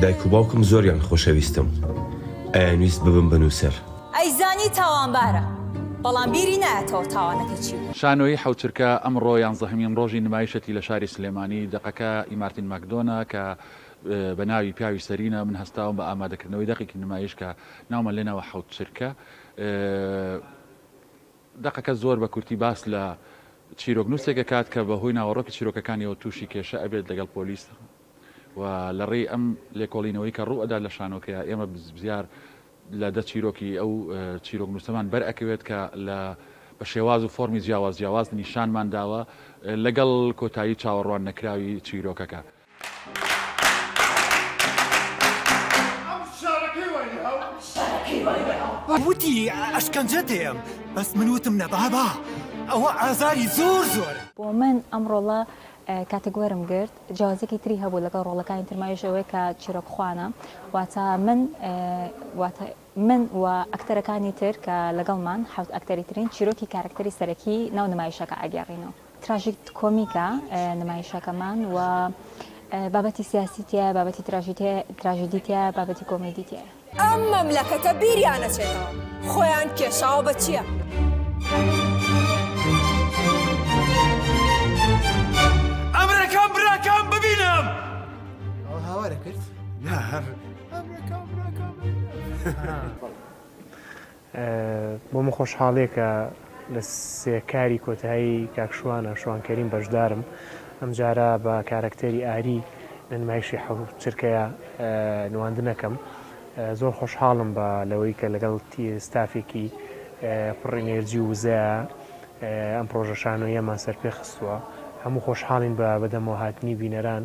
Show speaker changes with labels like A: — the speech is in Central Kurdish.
A: دایک و باوکم زۆریان خۆشەویستم ئەیانویست ببم بە نووسەر.
B: ئەیزانی تاوانبارە، بەڵام بیری نایەتەوە تاوانەکەی چی بوو.
C: شانۆیی حەوچرکە ئەمڕۆ یانزەهەمین ڕۆژی نمایشەتی لە شاری سلێمانی، دەقەکە، ی مارتین ماکدۆنا کە بە ناوی پیاوی سەرینە، من هەستاوم بە ئامادەکردنەوەی دەقێکی نمایش کە ناومان لێناوە حەوت چرکە. دەقەکە زۆر بە کورتی باس لە چیرۆکنووسێک ئەکات کە بە هۆی ناوەڕۆکی چیرۆکەکانیەوە تووشی کێشە ئەبێت لەگەڵ پۆلیس و لە ڕێی ئەم لێکۆڵینەوەی کە ڕوو ئەدات لە شانۆکەیا ئێمە بزیار لە دە چیرۆکی ئەو چیرۆکنووسەمان بەر ئەکەوێت کە لە بە شێواز و فۆرمی جیاواز جیاواز نیشانمان داوە لەگەڵ کۆتایی چاوەڕوان نەکراوی چیرۆکەکە.
D: وتی ئەشکەنجە دێم بەس من وتم نەبابا ئەوە ئازاری زۆر زۆر
E: بۆ من ئەم ڕۆڵە کاتێک وەرم گرت جیازێکی تری هەبوو لەگەڵ ڕۆڵەکانی ترمایش ئەوەیە کە چیرۆکخواانە واتە من من و ئەکتەرەکانی تر کە لەگەڵمان حوت ئەکتەری ترین چیرۆکی کارکتەری سەرەکی ناو نمایشەکە ئەگەڕینەوە تراژیدکۆمیکە نمایشەکەمان و بابەتی سیاسی تیایە، بابەتی تراژیدی تیایە، بابەتی کۆمیدی تیایە.
B: ئەم مەملەکەتە بیریان ئەچێتەوە خۆیان کێشاوە بە
F: چیا. بۆمن
D: خۆشحاڵیەکە
G: لە سێ کاری کۆتایی کاک شوانە شوان کەریم بەشدارم ئەمجارە بە کارەکتەری ئاری لە نمایشی حەو چرکەیە نواندنەکەم زۆر خۆشحاڵم بە لەوەی کە لەگەڵ ستافێکی پڕی نێرجی و وزەیە ئەم پرۆژە شانۆیەمان سەرپێ خستووە هەموو خۆشحاڵین بە بەدەمەوە هاتنی بینەران